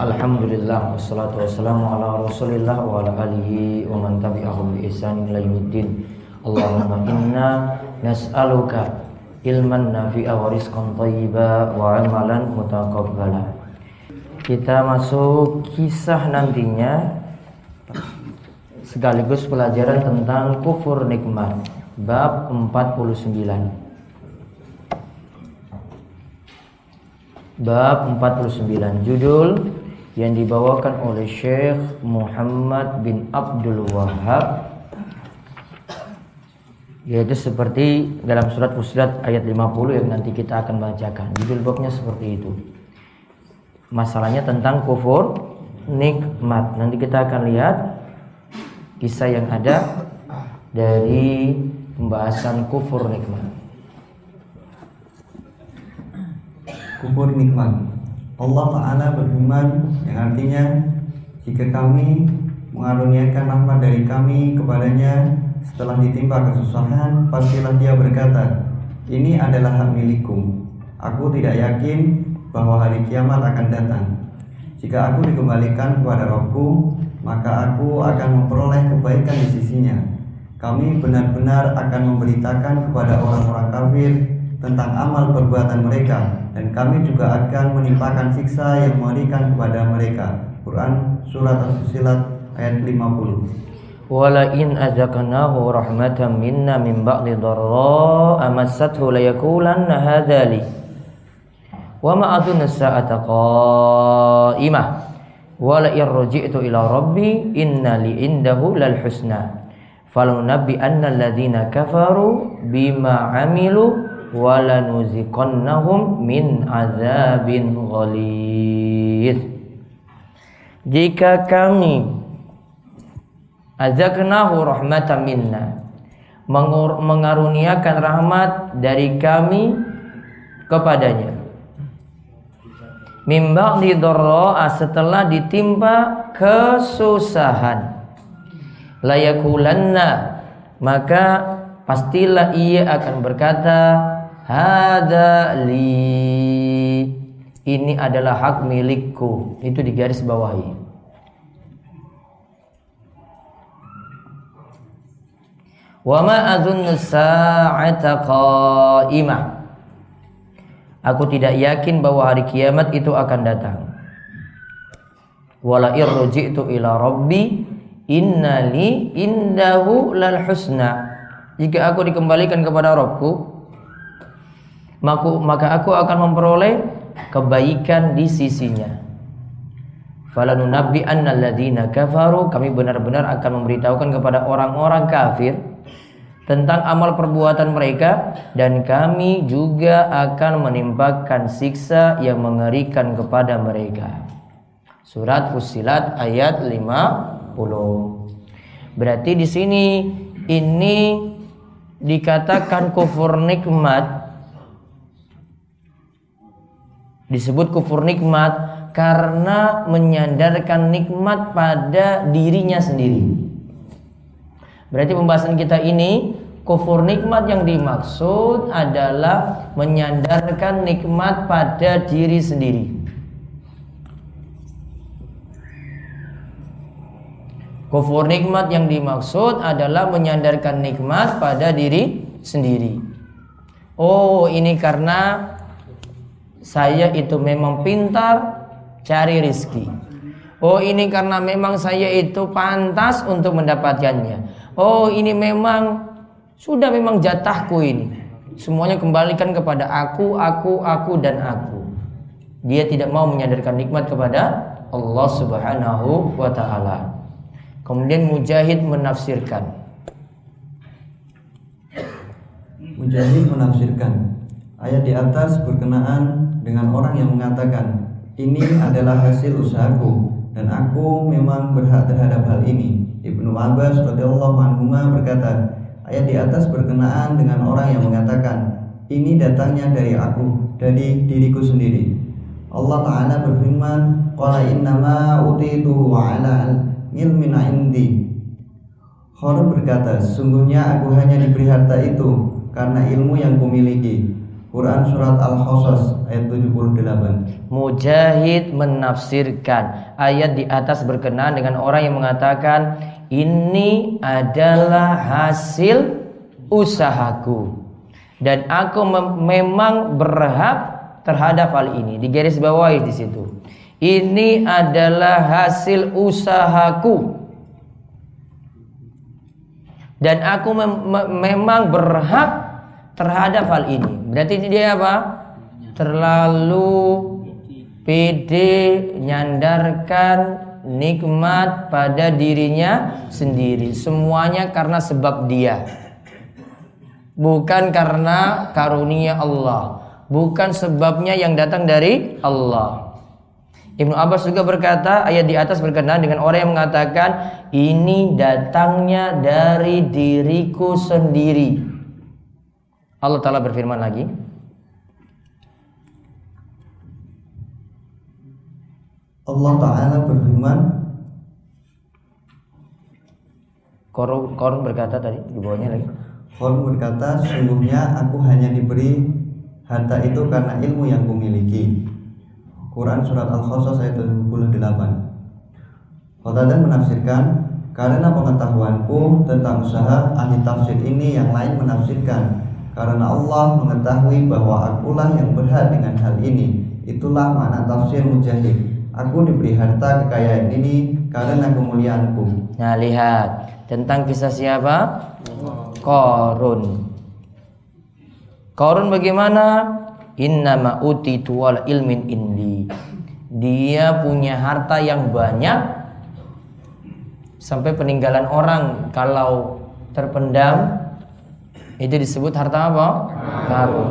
Alhamdulillah Wassalatu wassalamu ala rasulillah Wa ala alihi wa man tabi'ahum bi ihsan ila yaumiddin. Allahumma inna nas'aluka ilman nafi'a wa rizqan thayyiba wa amalan mutaqabbala. Kita masuk kisah nantinya sekaligus pelajaran tentang kufur nikmat. Bab 49 bab 49 judul yang dibawakan oleh Syekh Muhammad bin Abdul Wahab yaitu seperti dalam surat Fusilat ayat 50 yang nanti kita akan bacakan judul babnya seperti itu masalahnya tentang kufur nikmat nanti kita akan lihat kisah yang ada dari pembahasan kufur nikmat. Kufur nikmat. Allah Ta'ala berfirman yang artinya jika kami mengaruniakan rahmat dari kami kepadanya setelah ditimpa kesusahan pastilah dia berkata ini adalah hak milikku. Aku tidak yakin bahwa hari kiamat akan datang. Jika aku dikembalikan kepada Robku maka aku akan memperoleh kebaikan di sisinya. Kami benar-benar akan memberitakan kepada orang-orang kafir tentang amal perbuatan mereka dan kami juga akan menimpakan siksa yang mengerikan kepada mereka. Quran surat As-Fusilat ayat 50. Wala in azaqnahu rahmatan minna min ba'di dharra amassathu la yaqulanna hadza li. Wa ma adunna as-sa'ata qa'imah. Wala in raji'tu ila rabbi inna li indahu lal husna. falunabbi anna alladhina kafaru bima amilu walanuziqannahum min azabin ghalidh jika kami azaknahu rahmatan minna mengaruniakan rahmat dari kami kepadanya. Mimba di setelah ditimpa kesusahan. Layakulanna maka pastilah ia akan berkata hada li. Ini adalah hak milikku. Itu di garis bawahi. Wa ma adzunnu sa'ata qa'imah. Aku tidak yakin bahwa hari kiamat itu akan datang. Wala irji'tu ila rabbi innali indahu lal husna. Jika aku dikembalikan kepada Robku maka aku akan memperoleh kebaikan di sisinya. Falanunabbi annalladzina kafaru. Kami benar-benar akan memberitahukan kepada orang-orang kafir tentang amal perbuatan mereka. Dan kami juga akan menimpakan siksa yang mengerikan kepada mereka. Surat Fusilat ayat 5 Berarti di sini ini dikatakan kufur nikmat disebut kufur nikmat karena menyandarkan nikmat pada dirinya sendiri. Berarti pembahasan kita ini kufur nikmat yang dimaksud adalah menyandarkan nikmat pada diri sendiri. Kufur nikmat yang dimaksud adalah menyandarkan nikmat pada diri sendiri. Oh, ini karena saya itu memang pintar cari rizki. Oh, ini karena memang saya itu pantas untuk mendapatkannya. Oh, ini memang sudah memang jatahku ini. Semuanya kembalikan kepada aku, aku, aku dan aku. Dia tidak mau menyandarkan nikmat kepada Allah Subhanahu wa taala. Kemudian Mujahid menafsirkan. Mujahid menafsirkan ayat di atas berkenaan dengan orang yang mengatakan ini adalah hasil usahaku dan aku memang berhak terhadap hal ini. Ibnu Abbas radhiyallahu anhu berkata, ayat di atas berkenaan dengan orang yang mengatakan, ini datangnya dari aku, dari diriku sendiri. Allah Ta'ala berfirman, Qala innama utituhu ala ilmin indi. Harun berkata, sungguhnya aku hanya diberi harta itu karena ilmu yang kumiliki. Quran surat Al-Qasas ayat 78. Mujahid menafsirkan ayat di atas berkenaan dengan orang yang mengatakan ini adalah hasil usahaku dan aku mem memang berhak terhadap hal ini. Di garis bawahi di situ. Ini adalah hasil usahaku. Dan aku mem memang berhak terhadap hal ini. Berarti dia apa? Terlalu pede nyandarkan nikmat pada dirinya sendiri. Semuanya karena sebab dia. Bukan karena karunia Allah. Bukan sebabnya yang datang dari Allah. Ibnu Abbas juga berkata ayat di atas berkenaan dengan orang yang mengatakan ini datangnya dari diriku sendiri. Allah Ta'ala berfirman lagi. Allah Ta'ala berfirman Korun, Korun berkata tadi di bawahnya lagi. Korun berkata sungguhnya aku hanya diberi harta itu karena ilmu yang kumiliki. Quran surat Al-Qasas ayat 78 Qatadah menafsirkan karena pengetahuanku tentang usaha ahli tafsir ini yang lain menafsirkan karena Allah mengetahui bahwa akulah yang berhak dengan hal ini. Itulah makna tafsir mujahid. Aku diberi harta kekayaan ini karena kemuliaanku. Nah lihat tentang kisah siapa? Korun. Korun bagaimana? Inna uti tuwal ilmin indi. Dia punya harta yang banyak sampai peninggalan orang kalau terpendam itu disebut harta apa? Karun.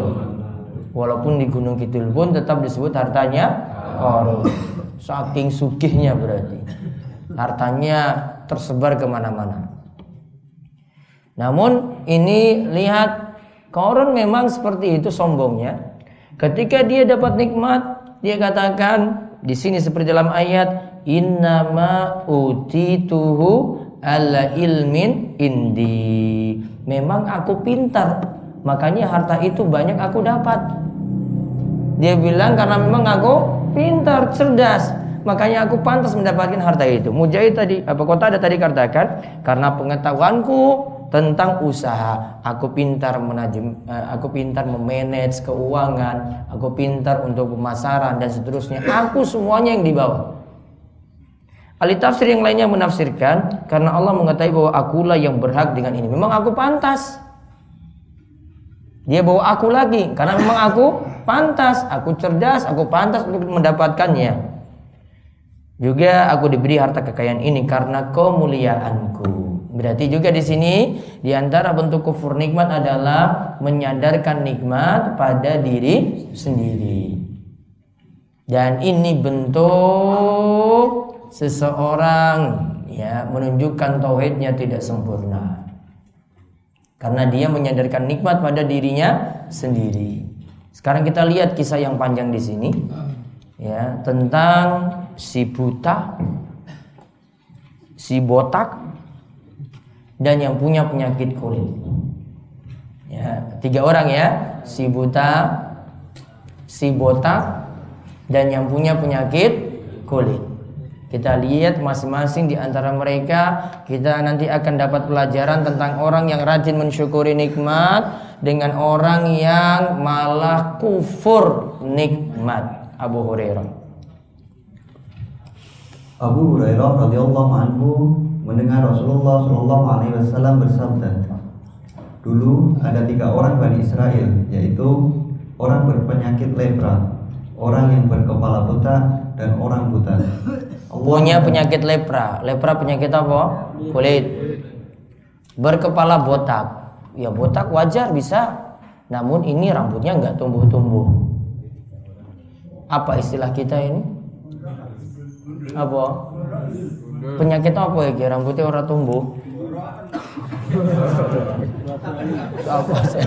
Walaupun di Gunung Kidul pun tetap disebut hartanya karun. Saking sugihnya berarti. Hartanya tersebar ke mana-mana. Namun ini lihat korun memang seperti itu sombongnya. Ketika dia dapat nikmat, dia katakan di sini seperti dalam ayat innama utituhu ala ilmin indi. Memang aku pintar, makanya harta itu banyak aku dapat. Dia bilang karena memang aku pintar, cerdas, makanya aku pantas mendapatkan harta itu. Mujahid tadi, apa kota ada tadi katakan, karena pengetahuanku tentang usaha, aku pintar menajem, eh, aku pintar memanage keuangan, aku pintar untuk pemasaran dan seterusnya. Aku semuanya yang dibawa. Ahli tafsir yang lainnya menafsirkan karena Allah mengetahui bahwa akulah yang berhak dengan ini. Memang aku pantas. Dia bawa aku lagi karena memang aku pantas, aku cerdas, aku pantas untuk mendapatkannya. Juga aku diberi harta kekayaan ini karena kemuliaanku. Berarti juga di sini di antara bentuk kufur nikmat adalah menyadarkan nikmat pada diri sendiri. Dan ini bentuk seseorang ya menunjukkan tauhidnya tidak sempurna karena dia menyadarkan nikmat pada dirinya sendiri. Sekarang kita lihat kisah yang panjang di sini ya tentang si buta, si botak dan yang punya penyakit kulit. Ya, tiga orang ya, si buta, si botak dan yang punya penyakit kulit. Kita lihat masing-masing di antara mereka kita nanti akan dapat pelajaran tentang orang yang rajin mensyukuri nikmat dengan orang yang malah kufur nikmat. Abu Hurairah. Abu Hurairah radhiyallahu anhu mendengar Rasulullah Shallallahu alaihi wasallam bersabda, Dulu ada tiga orang Bani Israel, yaitu orang berpenyakit lepra, orang yang berkepala buta, dan orang buta punya penyakit lepra. Lepra penyakit apa? Kulit. Berkepala botak. Ya botak wajar bisa. Namun ini rambutnya nggak tumbuh-tumbuh. Apa istilah kita ini? Apa? Penyakit apa ya? Rambutnya orang tumbuh. apa sih?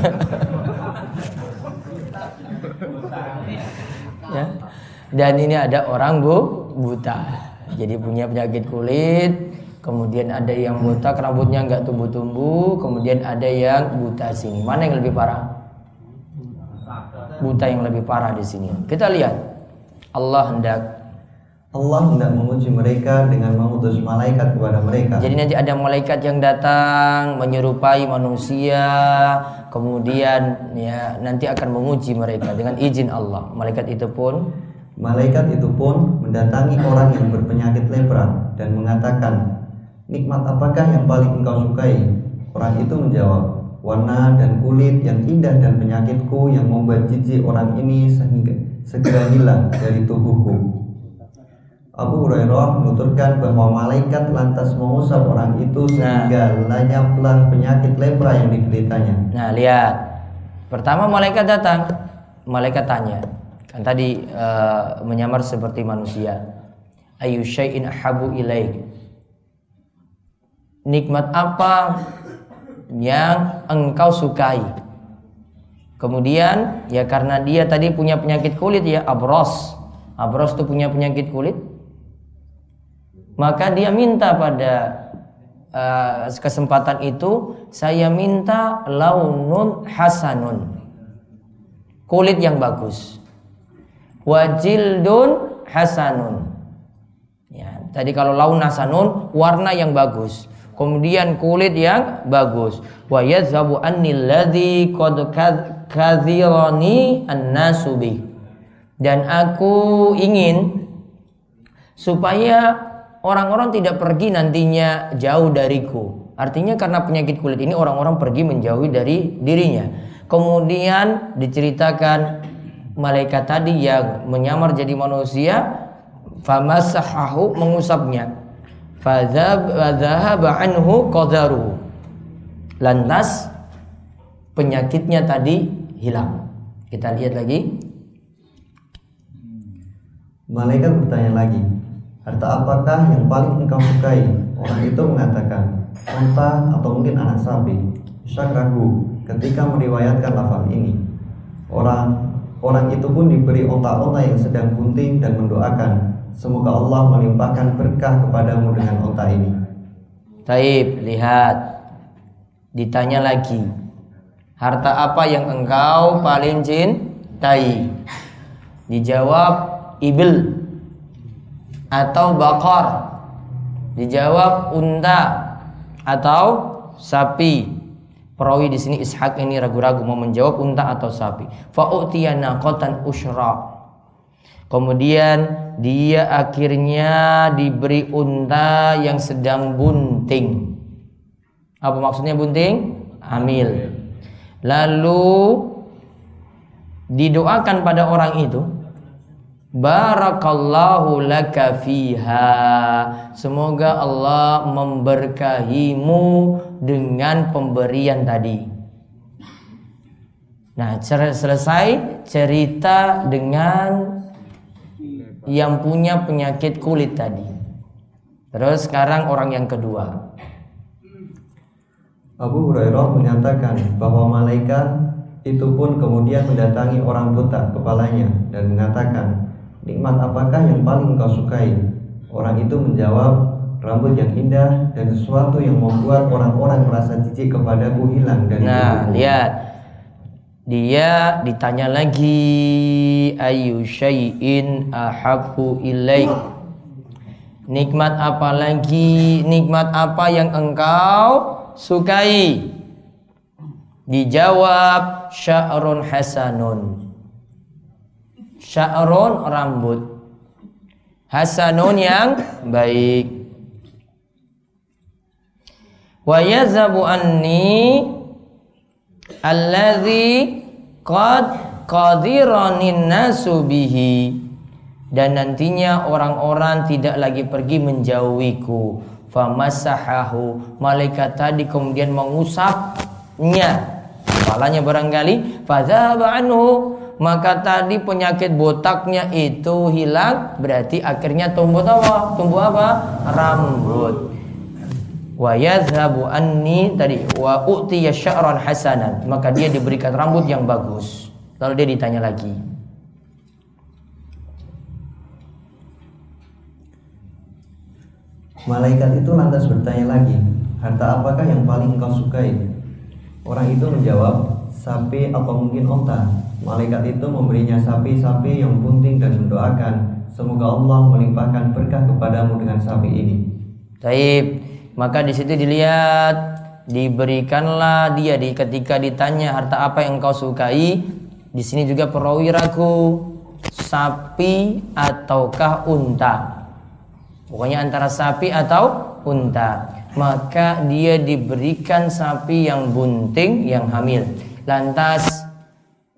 ya. Dan ini ada orang bu buta. Jadi punya penyakit kulit, kemudian ada yang buta rambutnya nggak tumbuh-tumbuh, kemudian ada yang buta sini. Mana yang lebih parah? Buta yang lebih parah di sini. Kita lihat. Allah hendak Allah hendak menguji mereka dengan mengutus malaikat kepada mereka. Jadi nanti ada malaikat yang datang menyerupai manusia, kemudian ya nanti akan menguji mereka dengan izin Allah. Malaikat itu pun Malaikat itu pun mendatangi orang yang berpenyakit lepra dan mengatakan, Nikmat apakah yang paling engkau sukai? Orang itu menjawab, Warna dan kulit yang indah dan penyakitku yang membuat jijik orang ini sehingga segera hilang dari tubuhku. Abu Hurairah menuturkan bahwa malaikat lantas mengusap orang itu sehingga lenyaplah penyakit lepra yang dideritanya. Nah, lihat. Pertama malaikat datang, malaikat tanya. Kan tadi uh, menyamar seperti manusia. Ayu syai'in ahabu ilaik. Nikmat apa yang engkau sukai? Kemudian ya karena dia tadi punya penyakit kulit ya abros. Abros itu punya penyakit kulit maka dia minta pada uh, kesempatan itu saya minta launun hasanun. Kulit yang bagus. Wajildun hasanun. Ya, tadi kalau laun hasanun warna yang bagus. Kemudian kulit yang bagus. Wa yadhhabu anni alladhi qad kadhirani an-nasu Dan aku ingin supaya orang-orang tidak pergi nantinya jauh dariku. Artinya karena penyakit kulit ini orang-orang pergi menjauhi dari dirinya. Kemudian diceritakan malaikat tadi yang menyamar jadi manusia famasahahu mengusapnya. Fadzahaba anhu qadaruhu. Lantas penyakitnya tadi hilang. Kita lihat lagi. Malaikat bertanya lagi, Harta apakah yang paling engkau sukai? Orang itu mengatakan, unta atau mungkin anak sapi. Ishak ragu ketika meriwayatkan lafal ini. Orang orang itu pun diberi onta-onta yang sedang bunting dan mendoakan, semoga Allah melimpahkan berkah kepadamu dengan onta ini. Taib, lihat. Ditanya lagi. Harta apa yang engkau paling cintai? Dijawab ibil atau bakar? Dijawab unta atau sapi. Perawi di sini Ishak ini ragu-ragu mau menjawab unta atau sapi. Fa'utiyana naqatan usyra. Kemudian dia akhirnya diberi unta yang sedang bunting. Apa maksudnya bunting? Hamil. Lalu didoakan pada orang itu Barakallahu laka fiha. Semoga Allah memberkahimu dengan pemberian tadi. Nah, selesai cerita dengan yang punya penyakit kulit tadi. Terus sekarang orang yang kedua. Abu Hurairah menyatakan bahwa malaikat itu pun kemudian mendatangi orang buta kepalanya dan mengatakan, Nikmat apakah yang paling engkau sukai? Orang itu menjawab, rambut yang indah dan sesuatu yang membuat orang-orang merasa jijik kepadaku hilang dari Nah, lihat. Dia ditanya lagi, ayu syai'in ahabbu ilaik. Nikmat apa lagi? Nikmat apa yang engkau sukai? Dijawab sya'run hasanun Sya'run rambut. Hasanun yang baik. Wa yazabu anni alladhi qad qadiranin nasu bihi dan nantinya orang-orang tidak lagi pergi menjauhiku famasahahu malaikat tadi kemudian mengusapnya kepalanya barangkali fadzaba anhu maka tadi penyakit botaknya itu hilang, berarti akhirnya tumbuh apa? Tumbuh apa? Rambut. Wa yadhhabu anni tadi wa utiya sya'ran hasanan, maka dia diberikan rambut yang bagus. Lalu dia ditanya lagi. Malaikat itu lantas bertanya lagi, harta apakah yang paling engkau sukai? Orang itu menjawab, sapi atau mungkin onta. Malaikat itu memberinya sapi-sapi yang bunting dan mendoakan, semoga Allah melimpahkan berkah kepadamu dengan sapi ini. Taib, maka di situ dilihat diberikanlah dia di ketika ditanya harta apa yang engkau sukai. Di sini juga perawi ragu sapi ataukah unta. Pokoknya antara sapi atau unta. Maka dia diberikan sapi yang bunting, yang hamil. Lantas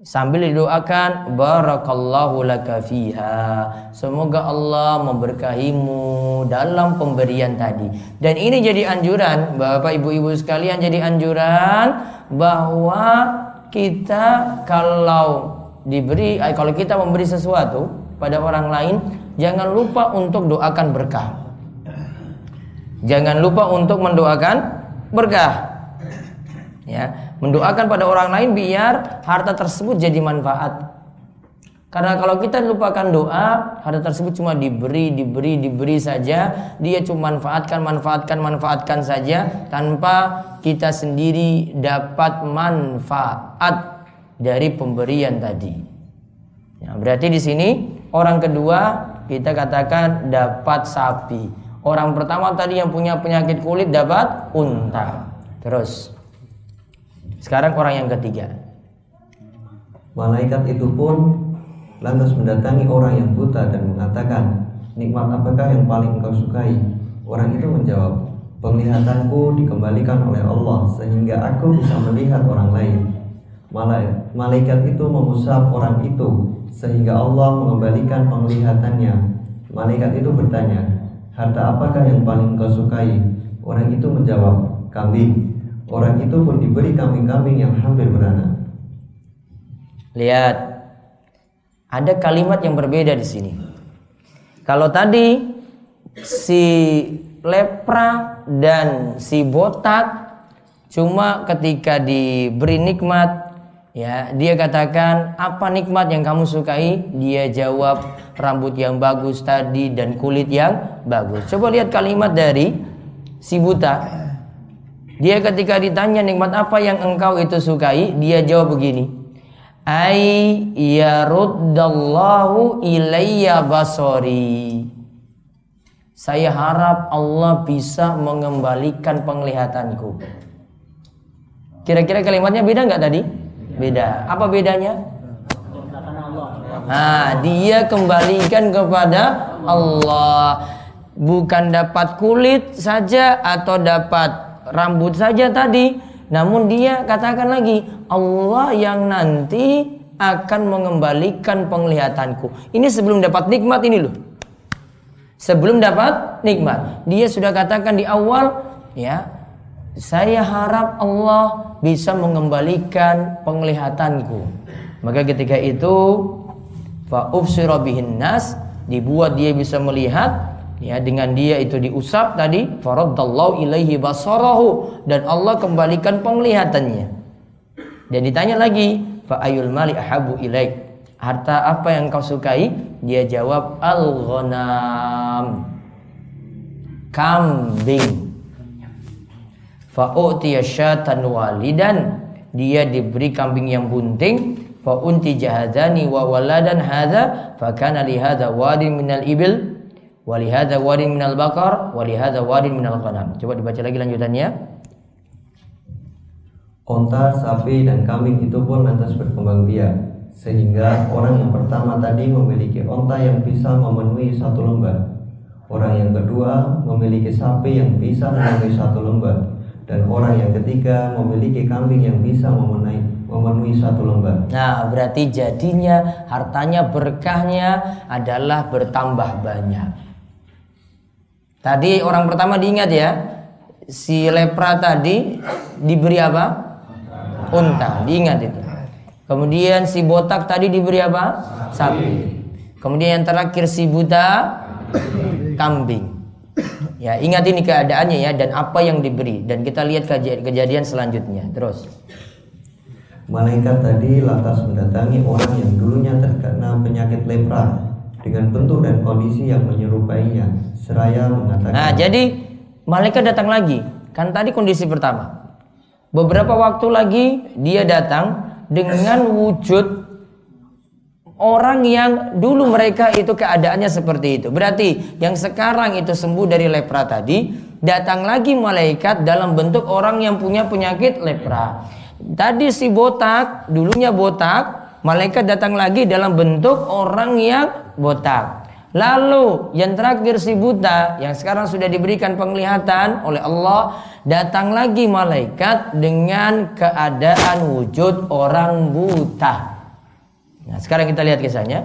sambil didoakan barakallahu laka fiha. Semoga Allah memberkahimu dalam pemberian tadi. Dan ini jadi anjuran Bapak Ibu-ibu sekalian jadi anjuran bahwa kita kalau diberi eh, kalau kita memberi sesuatu pada orang lain jangan lupa untuk doakan berkah. Jangan lupa untuk mendoakan berkah. Ya, mendoakan pada orang lain biar harta tersebut jadi manfaat. Karena kalau kita lupakan doa, harta tersebut cuma diberi, diberi, diberi saja. Dia cuma manfaatkan, manfaatkan, manfaatkan saja tanpa kita sendiri dapat manfaat dari pemberian tadi. Ya, berarti di sini orang kedua kita katakan dapat sapi. Orang pertama tadi yang punya penyakit kulit dapat unta. Terus sekarang orang yang ketiga. Malaikat itu pun lantas mendatangi orang yang buta dan mengatakan, nikmat apakah yang paling engkau sukai? Orang itu menjawab, penglihatanku dikembalikan oleh Allah sehingga aku bisa melihat orang lain. Malaikat itu mengusap orang itu sehingga Allah mengembalikan penglihatannya. Malaikat itu bertanya, harta apakah yang paling engkau sukai? Orang itu menjawab, kambing. Orang itu pun diberi kambing-kambing yang hampir beranak. Lihat, ada kalimat yang berbeda di sini. Kalau tadi si lepra dan si botak cuma ketika diberi nikmat ya dia katakan apa nikmat yang kamu sukai dia jawab rambut yang bagus tadi dan kulit yang bagus coba lihat kalimat dari si buta dia ketika ditanya nikmat apa yang engkau itu sukai, dia jawab begini. Ai yaruddallahu ilayya basori. Saya harap Allah bisa mengembalikan penglihatanku. Kira-kira kalimatnya beda nggak tadi? Beda. Apa bedanya? Nah, dia kembalikan kepada Allah. Bukan dapat kulit saja atau dapat rambut saja tadi. Namun dia katakan lagi, Allah yang nanti akan mengembalikan penglihatanku. Ini sebelum dapat nikmat ini loh. Sebelum dapat nikmat. Dia sudah katakan di awal, ya, saya harap Allah bisa mengembalikan penglihatanku. Maka ketika itu, fa'ufsira bihin nas, dibuat dia bisa melihat ya dengan dia itu diusap tadi faraddallahu ilaihi basarahu. Dan Allah kembalikan penglihatannya. Dan ditanya lagi fa ayul mali ahabu ilaik? Harta apa yang kau sukai? Dia jawab al ghanam kambing. Fa utiya syatan walidan. Dia diberi kambing yang bunting. Fa unti jahadani wa waladan hadza fa kana li hadza wadin minal ibil Walihada warin minal bakar, walihada warin minal ghanam. Coba dibaca lagi lanjutannya. Onta, sapi, dan kambing itu pun lantas berkembang biak sehingga orang yang pertama tadi memiliki onta yang bisa memenuhi satu lembar. Orang yang kedua memiliki sapi yang bisa memenuhi satu lembar dan orang yang ketiga memiliki kambing yang bisa memenuhi memenuhi satu lembar. Nah, berarti jadinya hartanya berkahnya adalah bertambah banyak. Tadi orang pertama diingat ya, si lepra tadi diberi apa? Unta, diingat itu. Kemudian si botak tadi diberi apa? Sapi. Kemudian yang terakhir si buta kambing. Ya, ingat ini keadaannya ya dan apa yang diberi dan kita lihat kejadian selanjutnya. Terus. Malaikat tadi lantas mendatangi orang yang dulunya terkena penyakit lepra dengan bentuk dan kondisi yang menyerupainya seraya mengatakan Nah, jadi malaikat datang lagi. Kan tadi kondisi pertama. Beberapa waktu lagi dia datang dengan wujud orang yang dulu mereka itu keadaannya seperti itu. Berarti yang sekarang itu sembuh dari lepra tadi, datang lagi malaikat dalam bentuk orang yang punya penyakit lepra. Tadi si botak, dulunya botak, malaikat datang lagi dalam bentuk orang yang botak. Lalu yang terakhir si buta yang sekarang sudah diberikan penglihatan oleh Allah datang lagi malaikat dengan keadaan wujud orang buta. Nah, sekarang kita lihat kisahnya.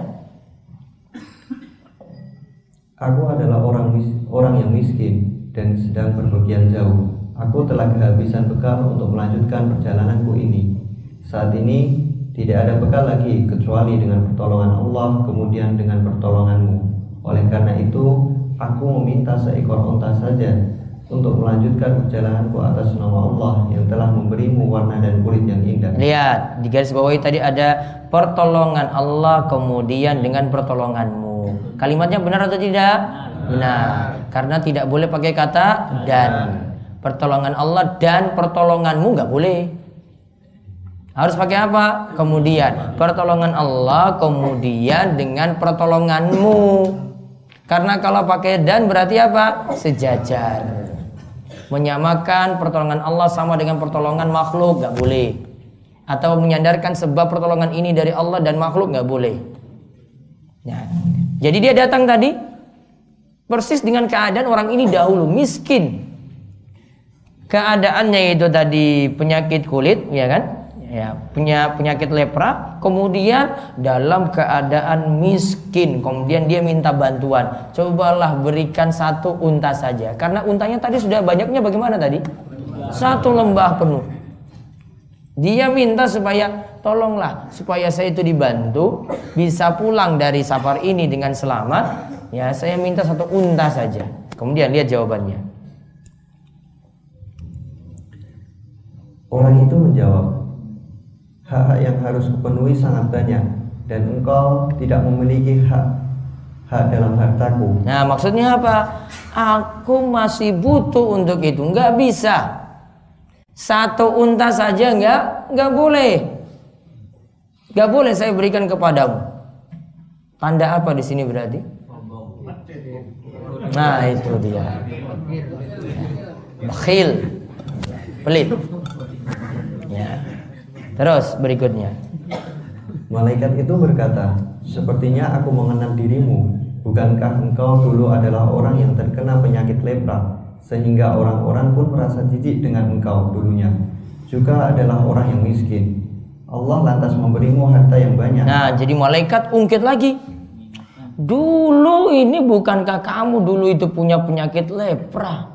Aku adalah orang orang yang miskin dan sedang berpergian jauh. Aku telah kehabisan bekal untuk melanjutkan perjalananku ini. Saat ini tidak ada bekal lagi kecuali dengan pertolongan Allah kemudian dengan pertolonganmu. Oleh karena itu, aku meminta seekor unta saja untuk melanjutkan perjalananku atas nama Allah yang telah memberimu warna dan kulit yang indah. Lihat, di garis bawahi tadi ada pertolongan Allah kemudian dengan pertolonganmu. Kalimatnya benar atau tidak? Benar. Karena tidak boleh pakai kata dan. Pertolongan Allah dan pertolonganmu nggak boleh. Harus pakai apa? Kemudian pertolongan Allah kemudian dengan pertolonganmu. Karena kalau pakai dan berarti apa? Sejajar menyamakan pertolongan Allah sama dengan pertolongan makhluk nggak boleh atau menyandarkan sebab pertolongan ini dari Allah dan makhluk nggak boleh ya. jadi dia datang tadi persis dengan keadaan orang ini dahulu miskin keadaannya itu tadi penyakit kulit ya kan ya punya penyakit lepra kemudian dalam keadaan miskin kemudian dia minta bantuan. Cobalah berikan satu unta saja. Karena untanya tadi sudah banyaknya bagaimana tadi? Satu lembah penuh. Dia minta supaya tolonglah supaya saya itu dibantu bisa pulang dari safar ini dengan selamat. Ya saya minta satu unta saja. Kemudian lihat jawabannya. Orang itu menjawab hak yang harus kupenuhi sangat banyak dan engkau tidak memiliki hak hak dalam hartaku. Nah, maksudnya apa? Aku masih butuh untuk itu. Enggak bisa. Satu unta saja enggak, enggak boleh. Enggak boleh saya berikan kepadamu. Tanda apa di sini berarti? Nah, itu dia. Bakhil. Pelit. Ya. Terus berikutnya. Malaikat itu berkata, "Sepertinya aku mengenal dirimu. Bukankah engkau dulu adalah orang yang terkena penyakit lepra, sehingga orang-orang pun merasa jijik dengan engkau dulunya? Juga adalah orang yang miskin. Allah lantas memberimu harta yang banyak." Nah, jadi malaikat ungkit lagi. Dulu ini bukankah kamu dulu itu punya penyakit lepra?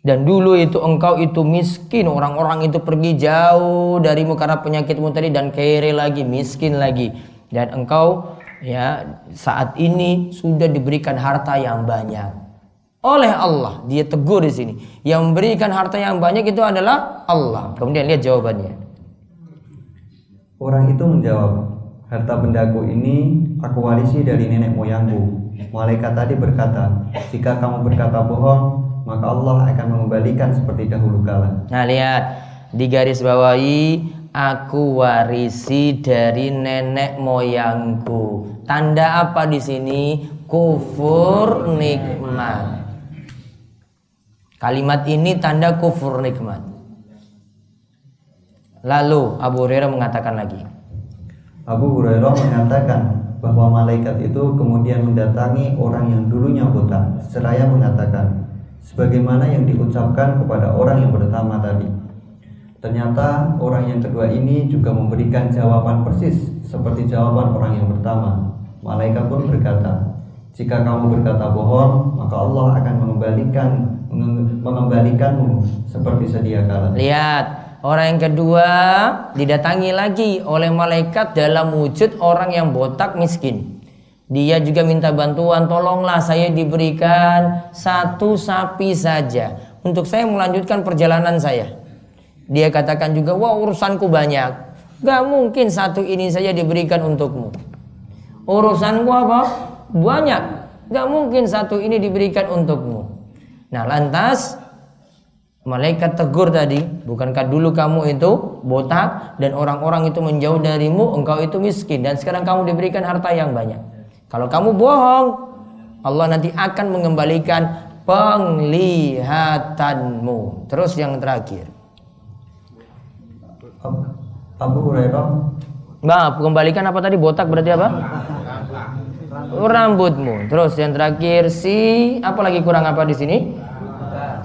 Dan dulu itu engkau itu miskin, orang-orang itu pergi jauh darimu karena penyakitmu tadi dan kere lagi, miskin lagi. Dan engkau ya saat ini sudah diberikan harta yang banyak oleh Allah. Dia tegur di sini. Yang memberikan harta yang banyak itu adalah Allah. Kemudian lihat jawabannya. Orang itu menjawab, harta bendaku ini aku warisi dari nenek moyangku. Malaikat tadi berkata, jika kamu berkata bohong, maka Allah akan mengembalikan seperti dahulu kala. Nah, lihat di garis bawahi aku warisi dari nenek moyangku. Tanda apa di sini? Kufur nikmat. Kalimat ini tanda kufur nikmat. Lalu Abu Hurairah mengatakan lagi. Abu Hurairah mengatakan bahwa malaikat itu kemudian mendatangi orang yang dulunya buta seraya mengatakan sebagaimana yang diucapkan kepada orang yang pertama tadi. Ternyata orang yang kedua ini juga memberikan jawaban persis seperti jawaban orang yang pertama. Malaikat pun berkata, "Jika kamu berkata bohong, maka Allah akan mengembalikan mengembalikanmu seperti sedia kala." Lihat, Orang yang kedua didatangi lagi oleh malaikat dalam wujud orang yang botak miskin. Dia juga minta bantuan, tolonglah saya diberikan satu sapi saja untuk saya melanjutkan perjalanan saya. Dia katakan juga, wah urusanku banyak. Gak mungkin satu ini saja diberikan untukmu. Urusanku apa? Banyak. Gak mungkin satu ini diberikan untukmu. Nah lantas Malaikat tegur tadi, bukankah dulu kamu itu botak dan orang-orang itu menjauh darimu, engkau itu miskin dan sekarang kamu diberikan harta yang banyak. Kalau kamu bohong, Allah nanti akan mengembalikan penglihatanmu. Terus yang terakhir. Abu Hurairah. Maaf, kembalikan apa tadi botak berarti apa? Rambutmu. Terus yang terakhir si apa lagi kurang apa di sini?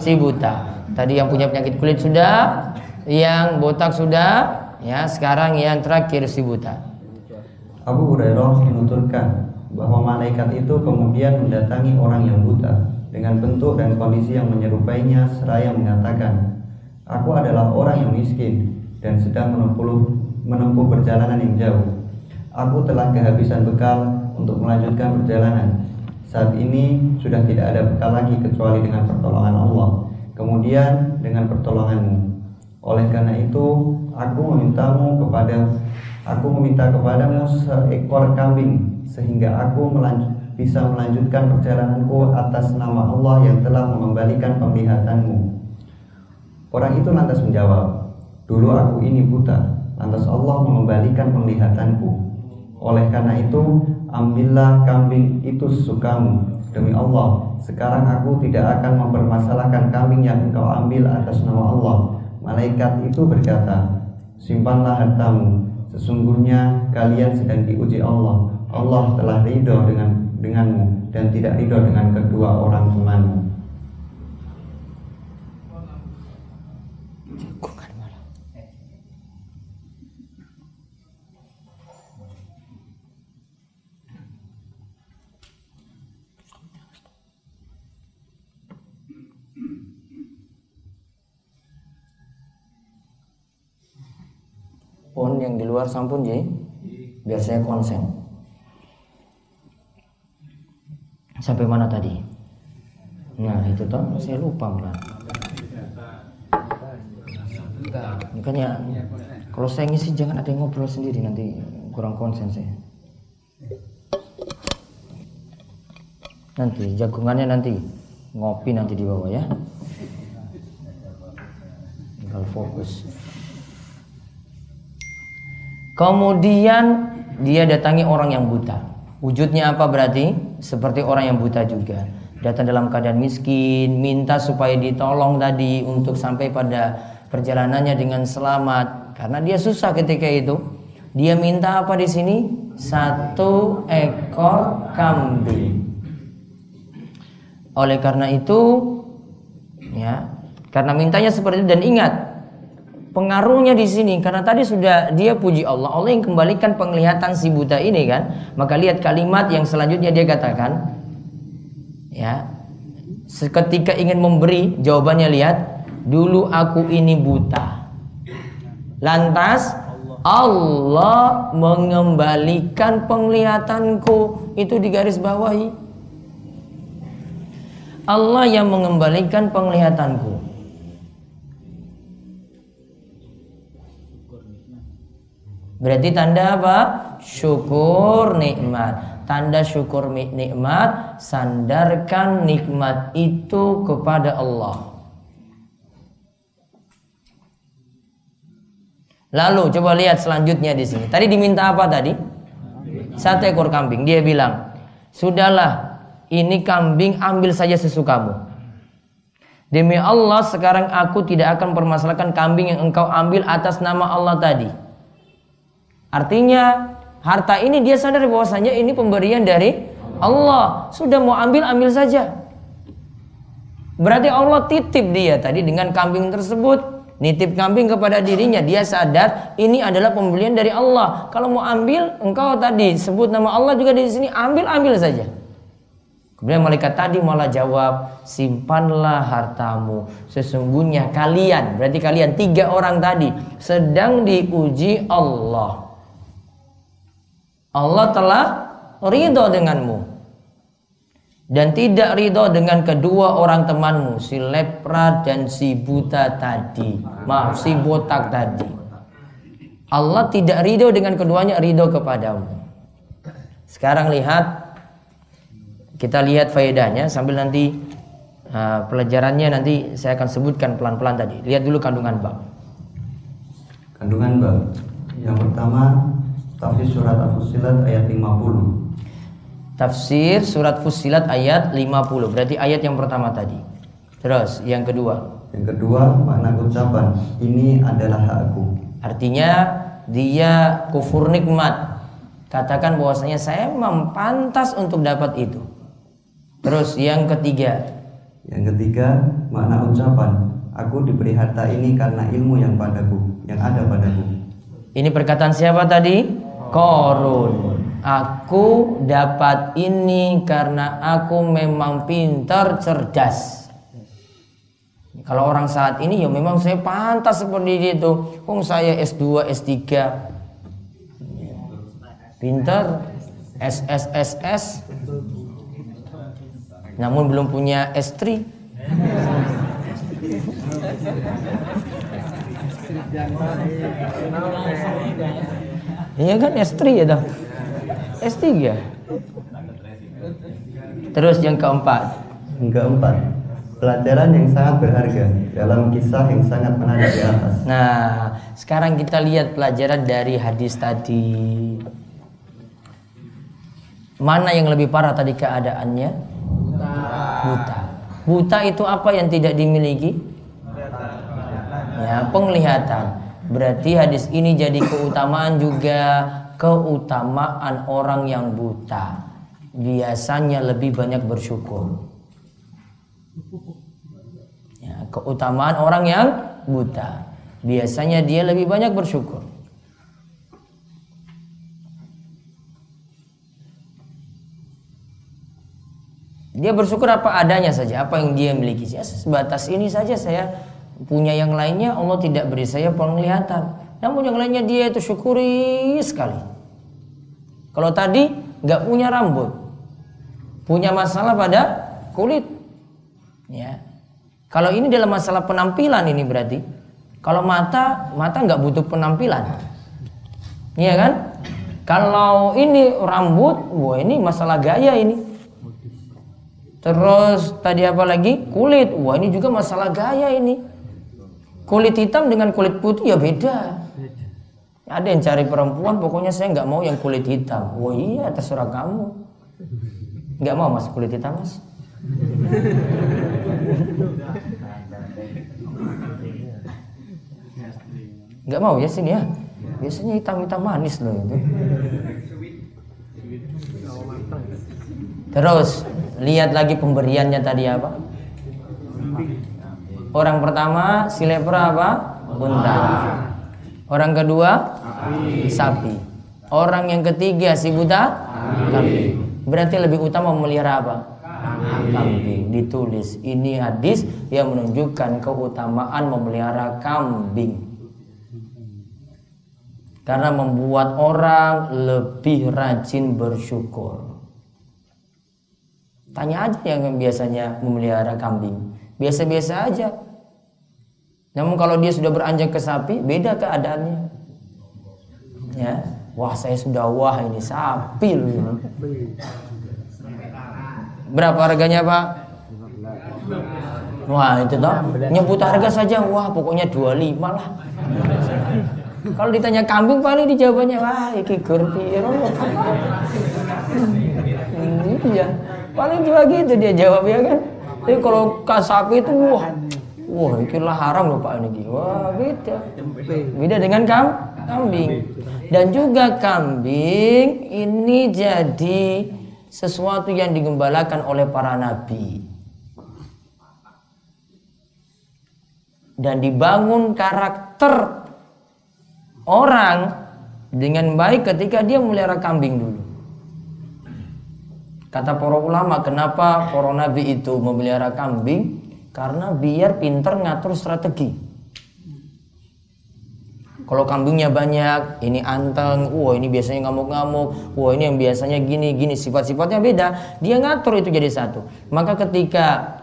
Si buta. Tadi yang punya penyakit kulit sudah, yang botak sudah, ya sekarang yang terakhir si buta. Abu Hurairah menuturkan bahwa malaikat itu kemudian mendatangi orang yang buta dengan bentuk dan kondisi yang menyerupainya seraya mengatakan, "Aku adalah orang yang miskin dan sedang menempuh menempuh perjalanan yang jauh. Aku telah kehabisan bekal untuk melanjutkan perjalanan. Saat ini sudah tidak ada bekal lagi kecuali dengan pertolongan Allah. Kemudian dengan pertolonganmu. Oleh karena itu, aku memintamu kepada aku meminta kepadamu seekor kambing sehingga aku melanjut, bisa melanjutkan perjalananku atas nama Allah yang telah mengembalikan penglihatanmu. Orang itu lantas menjawab, dulu aku ini buta, lantas Allah mengembalikan penglihatanku. Oleh karena itu, ambillah kambing itu sesukamu. Demi Allah, sekarang aku tidak akan mempermasalahkan kambing yang engkau ambil atas nama Allah. Malaikat itu berkata, simpanlah hartamu. Sesungguhnya kalian sedang diuji Allah Allah telah ridho dengan denganmu dan tidak ridho dengan kedua orang temanmu. Pun yang di luar sampun jadi biar saya konsen. Sampai mana tadi? Nah itu toh saya lupa malah. Makanya kalau saya ngisi jangan ada yang ngobrol sendiri nanti kurang konsen saya. Nanti jagungannya nanti ngopi nanti di bawah ya. Tinggal fokus. Kemudian dia datangi orang yang buta. Wujudnya apa berarti? Seperti orang yang buta juga. Datang dalam keadaan miskin, minta supaya ditolong tadi untuk sampai pada perjalanannya dengan selamat. Karena dia susah ketika itu. Dia minta apa di sini? Satu ekor kambing. Oleh karena itu, ya, karena mintanya seperti itu dan ingat, pengaruhnya di sini. Karena tadi sudah dia puji Allah Allah yang kembalikan penglihatan si buta ini kan? Maka lihat kalimat yang selanjutnya dia katakan ya seketika ingin memberi jawabannya lihat dulu aku ini buta. Lantas Allah mengembalikan penglihatanku. Itu di garis bawahi. Allah yang mengembalikan penglihatanku Berarti tanda apa? Syukur nikmat. Tanda syukur nikmat, sandarkan nikmat itu kepada Allah. Lalu coba lihat selanjutnya di sini. Tadi diminta apa tadi? Satu ekor kambing. Dia bilang, "Sudahlah, ini kambing ambil saja sesukamu." Demi Allah, sekarang aku tidak akan permasalahkan kambing yang engkau ambil atas nama Allah tadi. Artinya harta ini dia sadar bahwasanya ini pemberian dari Allah. Sudah mau ambil ambil saja. Berarti Allah titip dia tadi dengan kambing tersebut. Nitip kambing kepada dirinya. Dia sadar ini adalah pembelian dari Allah. Kalau mau ambil, engkau tadi sebut nama Allah juga di sini ambil ambil saja. Kemudian malaikat tadi malah jawab, simpanlah hartamu. Sesungguhnya kalian, berarti kalian tiga orang tadi sedang diuji Allah. Allah telah ridho denganmu. Dan tidak ridho dengan kedua orang temanmu, si lepra dan si buta tadi. Maaf, si botak tadi. Allah tidak ridho dengan keduanya, ridho kepadamu. Sekarang lihat kita lihat faedahnya sambil nanti uh, pelajarannya nanti saya akan sebutkan pelan-pelan tadi. Lihat dulu kandungan bab. Kandungan bab. Yang pertama tafsir surat Al-Fussilat ayat 50. Tafsir surat Fussilat ayat 50. Berarti ayat yang pertama tadi. Terus yang kedua. Yang kedua makna ucapan ini adalah hakku. Artinya dia kufur nikmat. Katakan bahwasanya saya mempantas untuk dapat itu. Terus yang ketiga. Yang ketiga, makna ucapan, aku diberi harta ini karena ilmu yang padaku, yang ada padaku. Ini perkataan siapa tadi? Korun. Aku dapat ini karena aku memang pintar, cerdas. Kalau orang saat ini ya memang saya pantas seperti itu. Kong saya S2, S3. Pintar, SSSS namun belum punya istri. Iya kan istri ya dong. S3. Terus yang keempat. Yang keempat, pelajaran yang sangat berharga dalam kisah yang sangat menarik di atas. Nah, sekarang kita lihat pelajaran dari hadis tadi. Mana yang lebih parah tadi keadaannya? buta. Buta itu apa yang tidak dimiliki? Ya, penglihatan. Berarti hadis ini jadi keutamaan juga keutamaan orang yang buta. Biasanya lebih banyak bersyukur. Ya, keutamaan orang yang buta. Biasanya dia lebih banyak bersyukur. Dia bersyukur apa adanya saja, apa yang dia miliki. Ya, sebatas ini saja saya punya yang lainnya Allah tidak beri saya penglihatan. Namun yang lainnya dia itu syukuri sekali. Kalau tadi nggak punya rambut, punya masalah pada kulit, ya. Kalau ini dalam masalah penampilan ini berarti, kalau mata mata nggak butuh penampilan, iya kan? Kalau ini rambut, wah ini masalah gaya ini. Terus tadi apa lagi? Kulit. Wah ini juga masalah gaya ini. Kulit hitam dengan kulit putih ya beda. Ada yang cari perempuan, pokoknya saya nggak mau yang kulit hitam. Wah iya terserah kamu. Nggak mau mas kulit hitam mas. Nggak mau ya sini ya. Biasanya hitam-hitam manis loh itu. Terus lihat lagi pemberiannya tadi apa? Orang pertama si lepra apa? Unta. Orang kedua sapi. Orang yang ketiga si buta kambing. Berarti lebih utama memelihara apa? Kambing. Ditulis ini hadis yang menunjukkan keutamaan memelihara kambing. Karena membuat orang lebih rajin bersyukur. Tanya aja yang biasanya memelihara kambing. Biasa-biasa aja. Namun kalau dia sudah beranjak ke sapi, beda keadaannya. Ya, wah saya sudah wah ini sapi. Berapa harganya pak? Wah itu toh nyebut harga saja wah pokoknya 25 lah. Kalau ditanya kambing paling dijawabannya wah iki gur Iya. Paling cuma gitu dia jawab ya kan. Tapi kalau sapi itu wah, wah itulah haram loh Pak ini. Wah beda. Beda dengan kam, kambing. Dan juga kambing ini jadi sesuatu yang digembalakan oleh para nabi. Dan dibangun karakter orang dengan baik ketika dia melihara kambing dulu. Kata para ulama, kenapa para nabi itu memelihara kambing? Karena biar pinter ngatur strategi. Kalau kambingnya banyak, ini anteng, wah ini biasanya ngamuk-ngamuk, wah ini yang biasanya gini, gini, sifat-sifatnya beda. Dia ngatur itu jadi satu. Maka ketika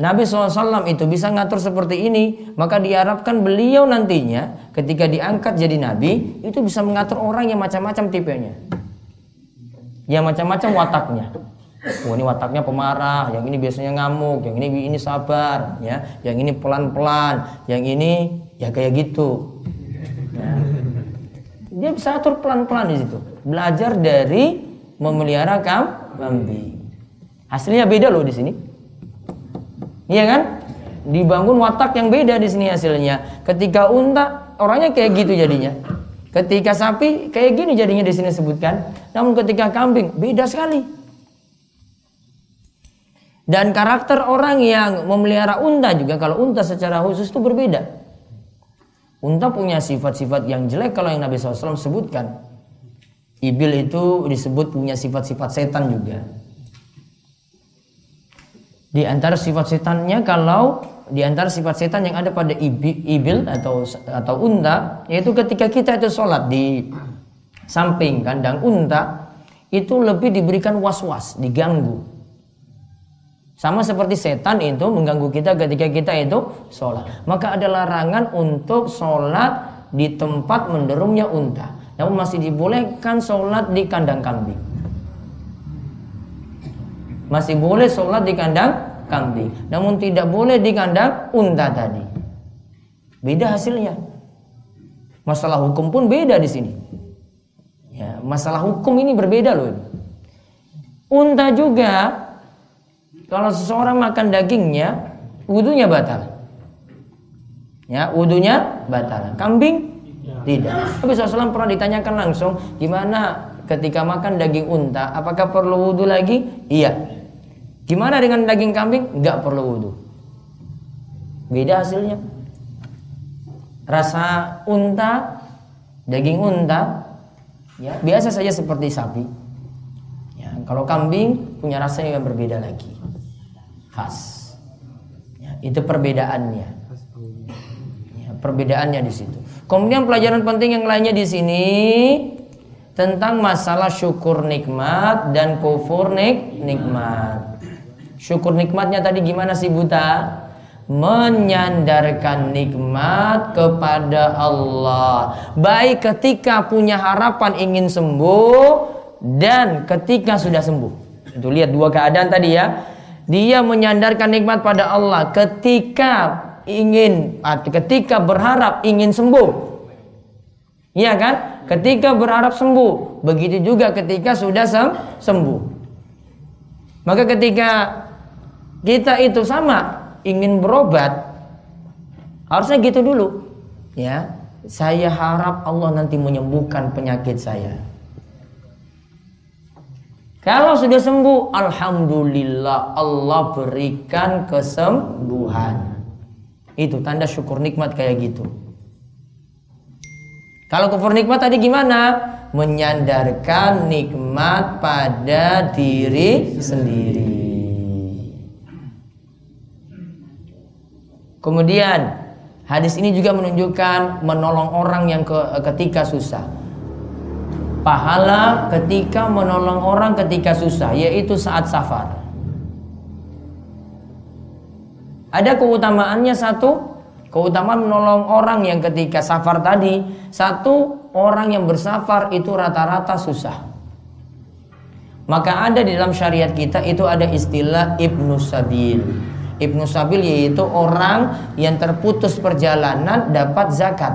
Nabi SAW itu bisa ngatur seperti ini, maka diharapkan beliau nantinya ketika diangkat jadi Nabi, itu bisa mengatur orang yang macam-macam tipenya. Yang macam-macam wataknya. Oh ini wataknya pemarah, yang ini biasanya ngamuk, yang ini ini sabar, ya, yang ini pelan-pelan, yang ini ya kayak gitu. Ya. Dia bisa atur pelan-pelan di situ. Belajar dari memelihara kambing. Hasilnya beda loh di sini. Iya kan? Dibangun watak yang beda di sini hasilnya. Ketika unta orangnya kayak gitu jadinya. Ketika sapi kayak gini jadinya di sini sebutkan. Namun ketika kambing beda sekali. Dan karakter orang yang memelihara unta juga kalau unta secara khusus itu berbeda. Unta punya sifat-sifat yang jelek kalau yang Nabi SAW sebutkan. Ibil itu disebut punya sifat-sifat setan juga. Di antara sifat setannya kalau di antara sifat setan yang ada pada ibil atau atau unta yaitu ketika kita itu sholat di samping kandang unta itu lebih diberikan was-was, diganggu. Sama seperti setan itu mengganggu kita ketika kita itu sholat. Maka ada larangan untuk sholat di tempat menderumnya unta. Namun masih dibolehkan sholat di kandang kambing. Masih boleh sholat di kandang kambing. Namun tidak boleh di kandang unta tadi. Beda hasilnya. Masalah hukum pun beda di sini. Ya, masalah hukum ini berbeda loh. Unta juga kalau seseorang makan dagingnya, wudhunya batal. Ya, wudhunya batal. Kambing tidak. Tapi SAW pernah ditanyakan langsung, gimana ketika makan daging unta, apakah perlu wudhu lagi? Iya. Gimana dengan daging kambing? Nggak perlu wudhu. Beda hasilnya. Rasa unta, daging unta, ya biasa saja seperti sapi. Ya, kalau kambing punya rasa yang berbeda lagi khas. Ya, itu perbedaannya. Ya, perbedaannya di situ. Kemudian pelajaran penting yang lainnya di sini tentang masalah syukur nikmat dan kufur nik nikmat. Syukur nikmatnya tadi gimana sih buta? Menyandarkan nikmat kepada Allah. Baik ketika punya harapan ingin sembuh dan ketika sudah sembuh. Itu lihat dua keadaan tadi ya dia menyandarkan nikmat pada Allah ketika ingin ketika berharap ingin sembuh. Iya kan? Ketika berharap sembuh, begitu juga ketika sudah sem sembuh. Maka ketika kita itu sama ingin berobat, harusnya gitu dulu. Ya, saya harap Allah nanti menyembuhkan penyakit saya. Kalau sudah sembuh, alhamdulillah Allah berikan kesembuhan. Itu tanda syukur nikmat kayak gitu. Kalau kufur nikmat tadi gimana? Menyandarkan nikmat pada diri sendiri. Kemudian hadis ini juga menunjukkan menolong orang yang ke, ketika susah pahala ketika menolong orang ketika susah yaitu saat safar. Ada keutamaannya satu, keutamaan menolong orang yang ketika safar tadi, satu orang yang bersafar itu rata-rata susah. Maka ada di dalam syariat kita itu ada istilah ibnu sabil. Ibnu sabil yaitu orang yang terputus perjalanan dapat zakat.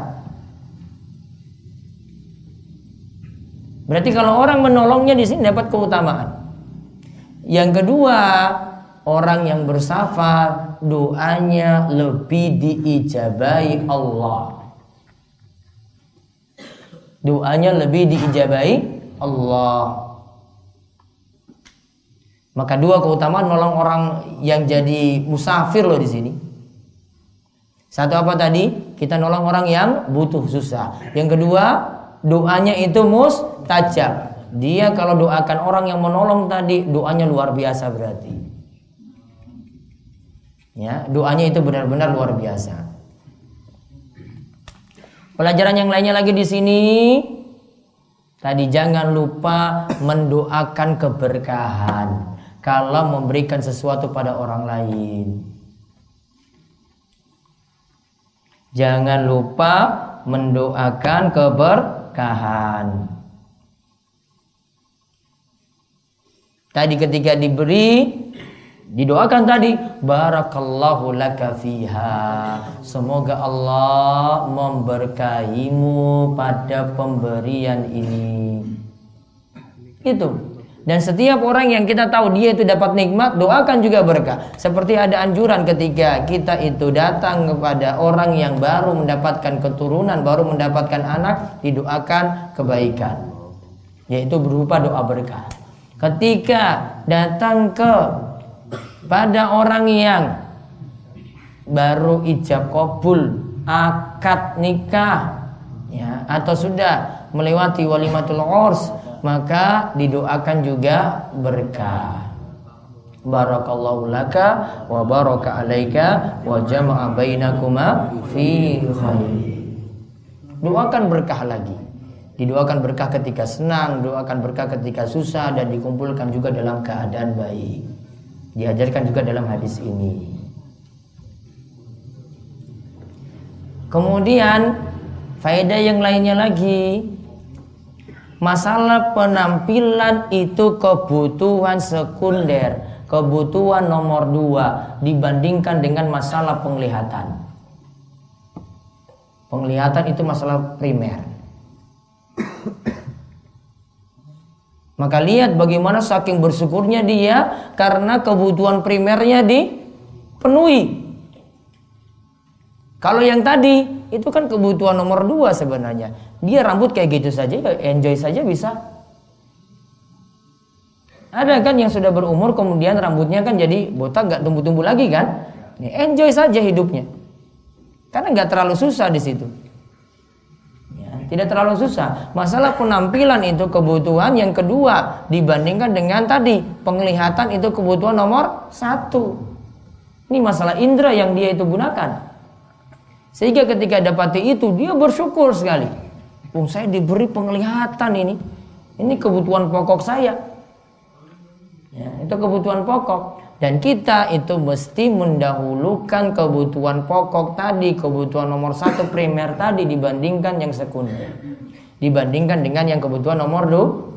Berarti kalau orang menolongnya di sini dapat keutamaan. Yang kedua, orang yang bersafar doanya lebih diijabai Allah. Doanya lebih diijabai Allah. Maka dua keutamaan nolong orang yang jadi musafir loh di sini. Satu apa tadi? Kita nolong orang yang butuh susah. Yang kedua, doanya itu mustajab dia kalau doakan orang yang menolong tadi doanya luar biasa berarti. Ya, doanya itu benar-benar luar biasa. Pelajaran yang lainnya lagi di sini tadi jangan lupa mendoakan keberkahan kalau memberikan sesuatu pada orang lain. Jangan lupa mendoakan keberkahan. Tadi ketika diberi didoakan tadi barakallahu laka fiha. Semoga Allah memberkahimu pada pemberian ini. Itu. Dan setiap orang yang kita tahu dia itu dapat nikmat, doakan juga berkah. Seperti ada anjuran ketika kita itu datang kepada orang yang baru mendapatkan keturunan, baru mendapatkan anak, didoakan kebaikan. Yaitu berupa doa berkah. Ketika datang ke pada orang yang baru ijab kabul, akad nikah, ya, atau sudah melewati walimatul urs, maka didoakan juga berkah. Barakallahu laka wa baraka alaika wa jama'a bainakuma fi khair. Doakan berkah lagi. Didoakan berkah ketika senang, doakan berkah ketika susah dan dikumpulkan juga dalam keadaan baik. Diajarkan juga dalam hadis ini. Kemudian faedah yang lainnya lagi Masalah penampilan itu kebutuhan sekunder, kebutuhan nomor dua dibandingkan dengan masalah penglihatan. Penglihatan itu masalah primer. Maka lihat bagaimana saking bersyukurnya dia karena kebutuhan primernya dipenuhi. Kalau yang tadi itu kan kebutuhan nomor dua sebenarnya. Dia rambut kayak gitu saja, ya enjoy saja bisa. Ada kan yang sudah berumur kemudian rambutnya kan jadi botak nggak tumbuh-tumbuh lagi kan? Enjoy saja hidupnya. Karena nggak terlalu susah di situ. Ya, tidak terlalu susah. Masalah penampilan itu kebutuhan yang kedua dibandingkan dengan tadi penglihatan itu kebutuhan nomor satu. Ini masalah indera yang dia itu gunakan. Sehingga ketika dapati itu dia bersyukur sekali. Oh, saya diberi penglihatan ini. Ini kebutuhan pokok saya. Ya, itu kebutuhan pokok. Dan kita itu mesti mendahulukan kebutuhan pokok tadi, kebutuhan nomor satu primer tadi dibandingkan yang sekunder. Dibandingkan dengan yang kebutuhan nomor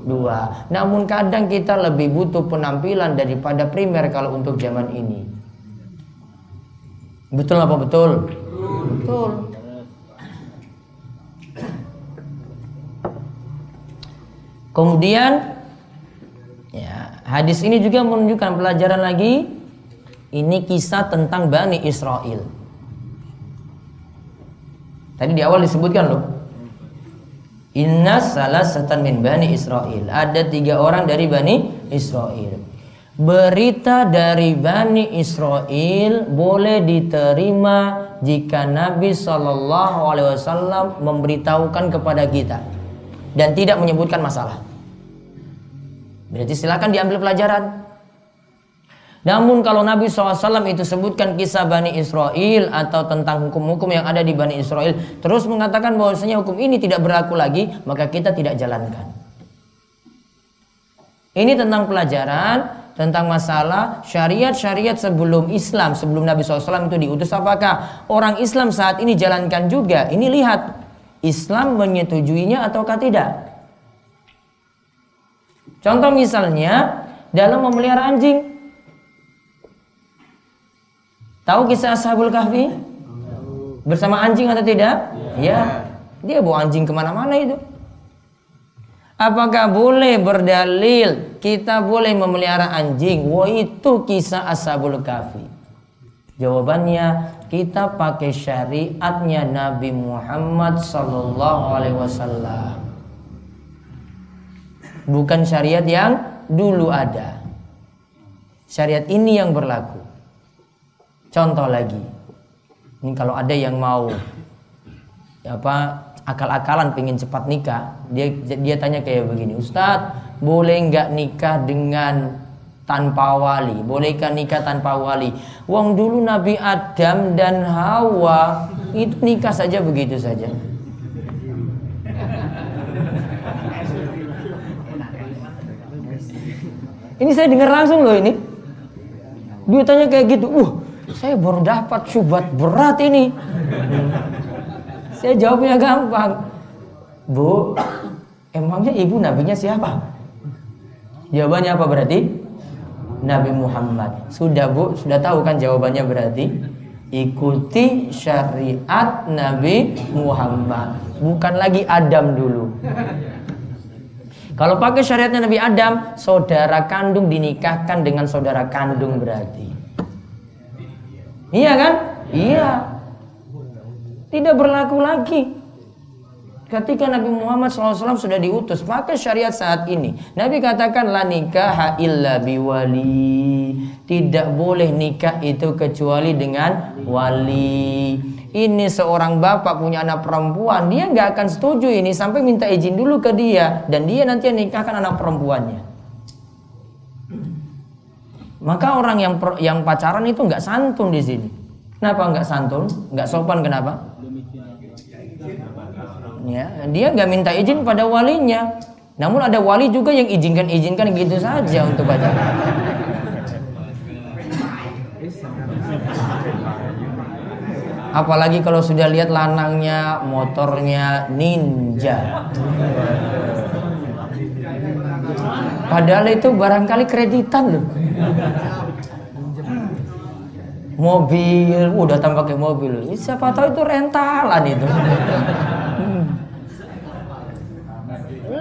dua. Namun kadang kita lebih butuh penampilan daripada primer kalau untuk zaman ini. Betul apa betul? Betul. Kemudian ya, hadis ini juga menunjukkan pelajaran lagi ini kisah tentang Bani Israel. Tadi di awal disebutkan loh. Inna salah satan min Bani Israel. Ada tiga orang dari Bani Israel berita dari Bani Israel boleh diterima jika Nabi Shallallahu Alaihi Wasallam memberitahukan kepada kita dan tidak menyebutkan masalah. Berarti silakan diambil pelajaran. Namun kalau Nabi SAW itu sebutkan kisah Bani Israel atau tentang hukum-hukum yang ada di Bani Israel terus mengatakan bahwasanya hukum ini tidak berlaku lagi maka kita tidak jalankan. Ini tentang pelajaran tentang masalah syariat-syariat sebelum Islam, sebelum Nabi SAW itu diutus. Apakah orang Islam saat ini jalankan juga? Ini lihat, Islam menyetujuinya ataukah tidak? Contoh misalnya, dalam memelihara anjing. Tahu kisah Ashabul Kahfi? Bersama anjing atau tidak? Ya. Dia bawa anjing ke mana-mana itu. Apakah boleh berdalil kita boleh memelihara anjing? Wah itu kisah Ashabul Kahfi. Jawabannya kita pakai syariatnya Nabi Muhammad Sallallahu Alaihi Wasallam. Bukan syariat yang dulu ada. Syariat ini yang berlaku. Contoh lagi. Ini kalau ada yang mau apa akal-akalan pengen cepat nikah, dia dia tanya kayak begini, Ustadz, boleh nggak nikah dengan tanpa wali? Bolehkah nikah tanpa wali? Wong dulu Nabi Adam dan Hawa itu nikah saja begitu saja. Ini saya dengar langsung loh ini. Dia tanya kayak gitu. Uh, saya baru dapat syubhat berat ini. Saya jawabnya gampang. Bu, emangnya ibu nabinya siapa? Jawabannya apa berarti? Nabi Muhammad. Sudah bu, sudah tahu kan jawabannya berarti? Ikuti syariat Nabi Muhammad. Bukan lagi Adam dulu. Kalau pakai syariatnya Nabi Adam, saudara kandung dinikahkan dengan saudara kandung berarti. Iya kan? Iya. Tidak berlaku lagi. Ketika Nabi Muhammad SAW sudah diutus pakai syariat saat ini. Nabi katakan la nikah illa biwali. Tidak boleh nikah itu kecuali dengan wali ini seorang bapak punya anak perempuan, dia nggak akan setuju ini sampai minta izin dulu ke dia dan dia nanti nikahkan anak perempuannya. Maka orang yang yang pacaran itu nggak santun di sini. Kenapa nggak santun? Nggak sopan kenapa? Ya, dia nggak minta izin pada walinya. Namun ada wali juga yang izinkan izinkan gitu saja untuk pacaran. Apalagi kalau sudah lihat lanangnya, motornya ninja. Padahal itu barangkali kreditan loh. Mobil, udah pakai mobil. Siapa tahu itu rentalan itu.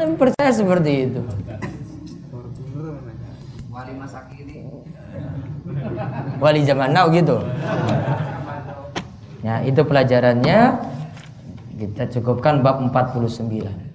Hmm. percaya seperti itu. Wali masa kini. Wali zaman now gitu. Ya, itu pelajarannya kita cukupkan bab 49.